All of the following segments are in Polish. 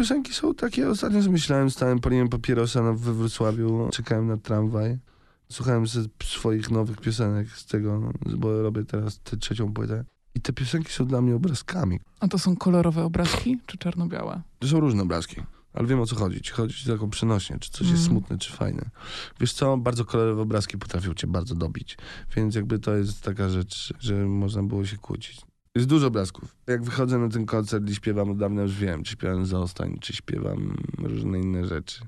piosenki są takie, ostatnio sobie myślałem, stałem, paliłem papierosa na, we Wrocławiu, czekałem na tramwaj. Słuchałem ze swoich nowych piosenek z tego, bo robię teraz tę trzecią płytę. I te piosenki są dla mnie obrazkami. A to są kolorowe obrazki, czy czarno-białe? To są różne obrazki. Ale wiem o co chodzi. Chodzi ci tylko przenośnie, czy coś jest Mm. smutne, czy fajne. Wiesz co, bardzo kolorowe obrazki potrafią cię bardzo dobić. Więc jakby to jest taka rzecz, że można było się kłócić. Jest dużo obrazków. Jak wychodzę na ten koncert i śpiewam, od dawna już wiem, czy śpiewam Zostań, czy śpiewam różne inne rzeczy.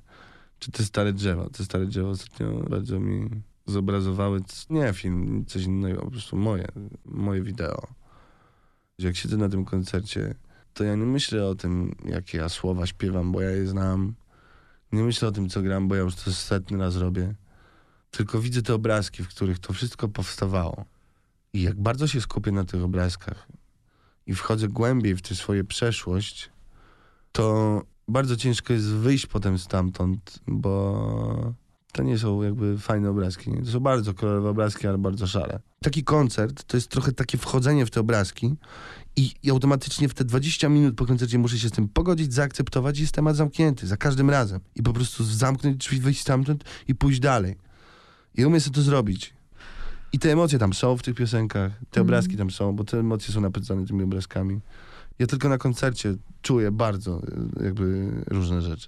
Czy te stare drzewa. Te stare drzewa ostatnio bardzo mi zobrazowały, nie film, coś innego, po prostu moje, moje wideo. Jak siedzę na tym koncercie, to ja nie myślę o tym, jakie ja słowa śpiewam, bo ja je znam. Nie myślę o tym, co gram, bo ja już to setny raz robię. Tylko widzę te obrazki, w których to wszystko powstawało. I jak bardzo się skupię na tych obrazkach i wchodzę głębiej w tę swoją przeszłość, to bardzo ciężko jest wyjść potem stamtąd, bo to nie są jakby fajne obrazki. Nie? To są bardzo kolorowe obrazki, ale bardzo szare. Taki koncert to jest trochę takie wchodzenie w te obrazki i, i automatycznie w te 20 minut po koncercie muszę się z tym pogodzić, zaakceptować i jest temat zamknięty za każdym razem. I po prostu zamknąć drzwi, wyjść stamtąd i pójść dalej. I umiem sobie to zrobić. I te emocje tam są w tych piosenkach, te Mhm. obrazki tam są, bo te emocje są napędzane tymi obrazkami. Ja tylko na koncercie czuję bardzo y, jakby różne rzeczy.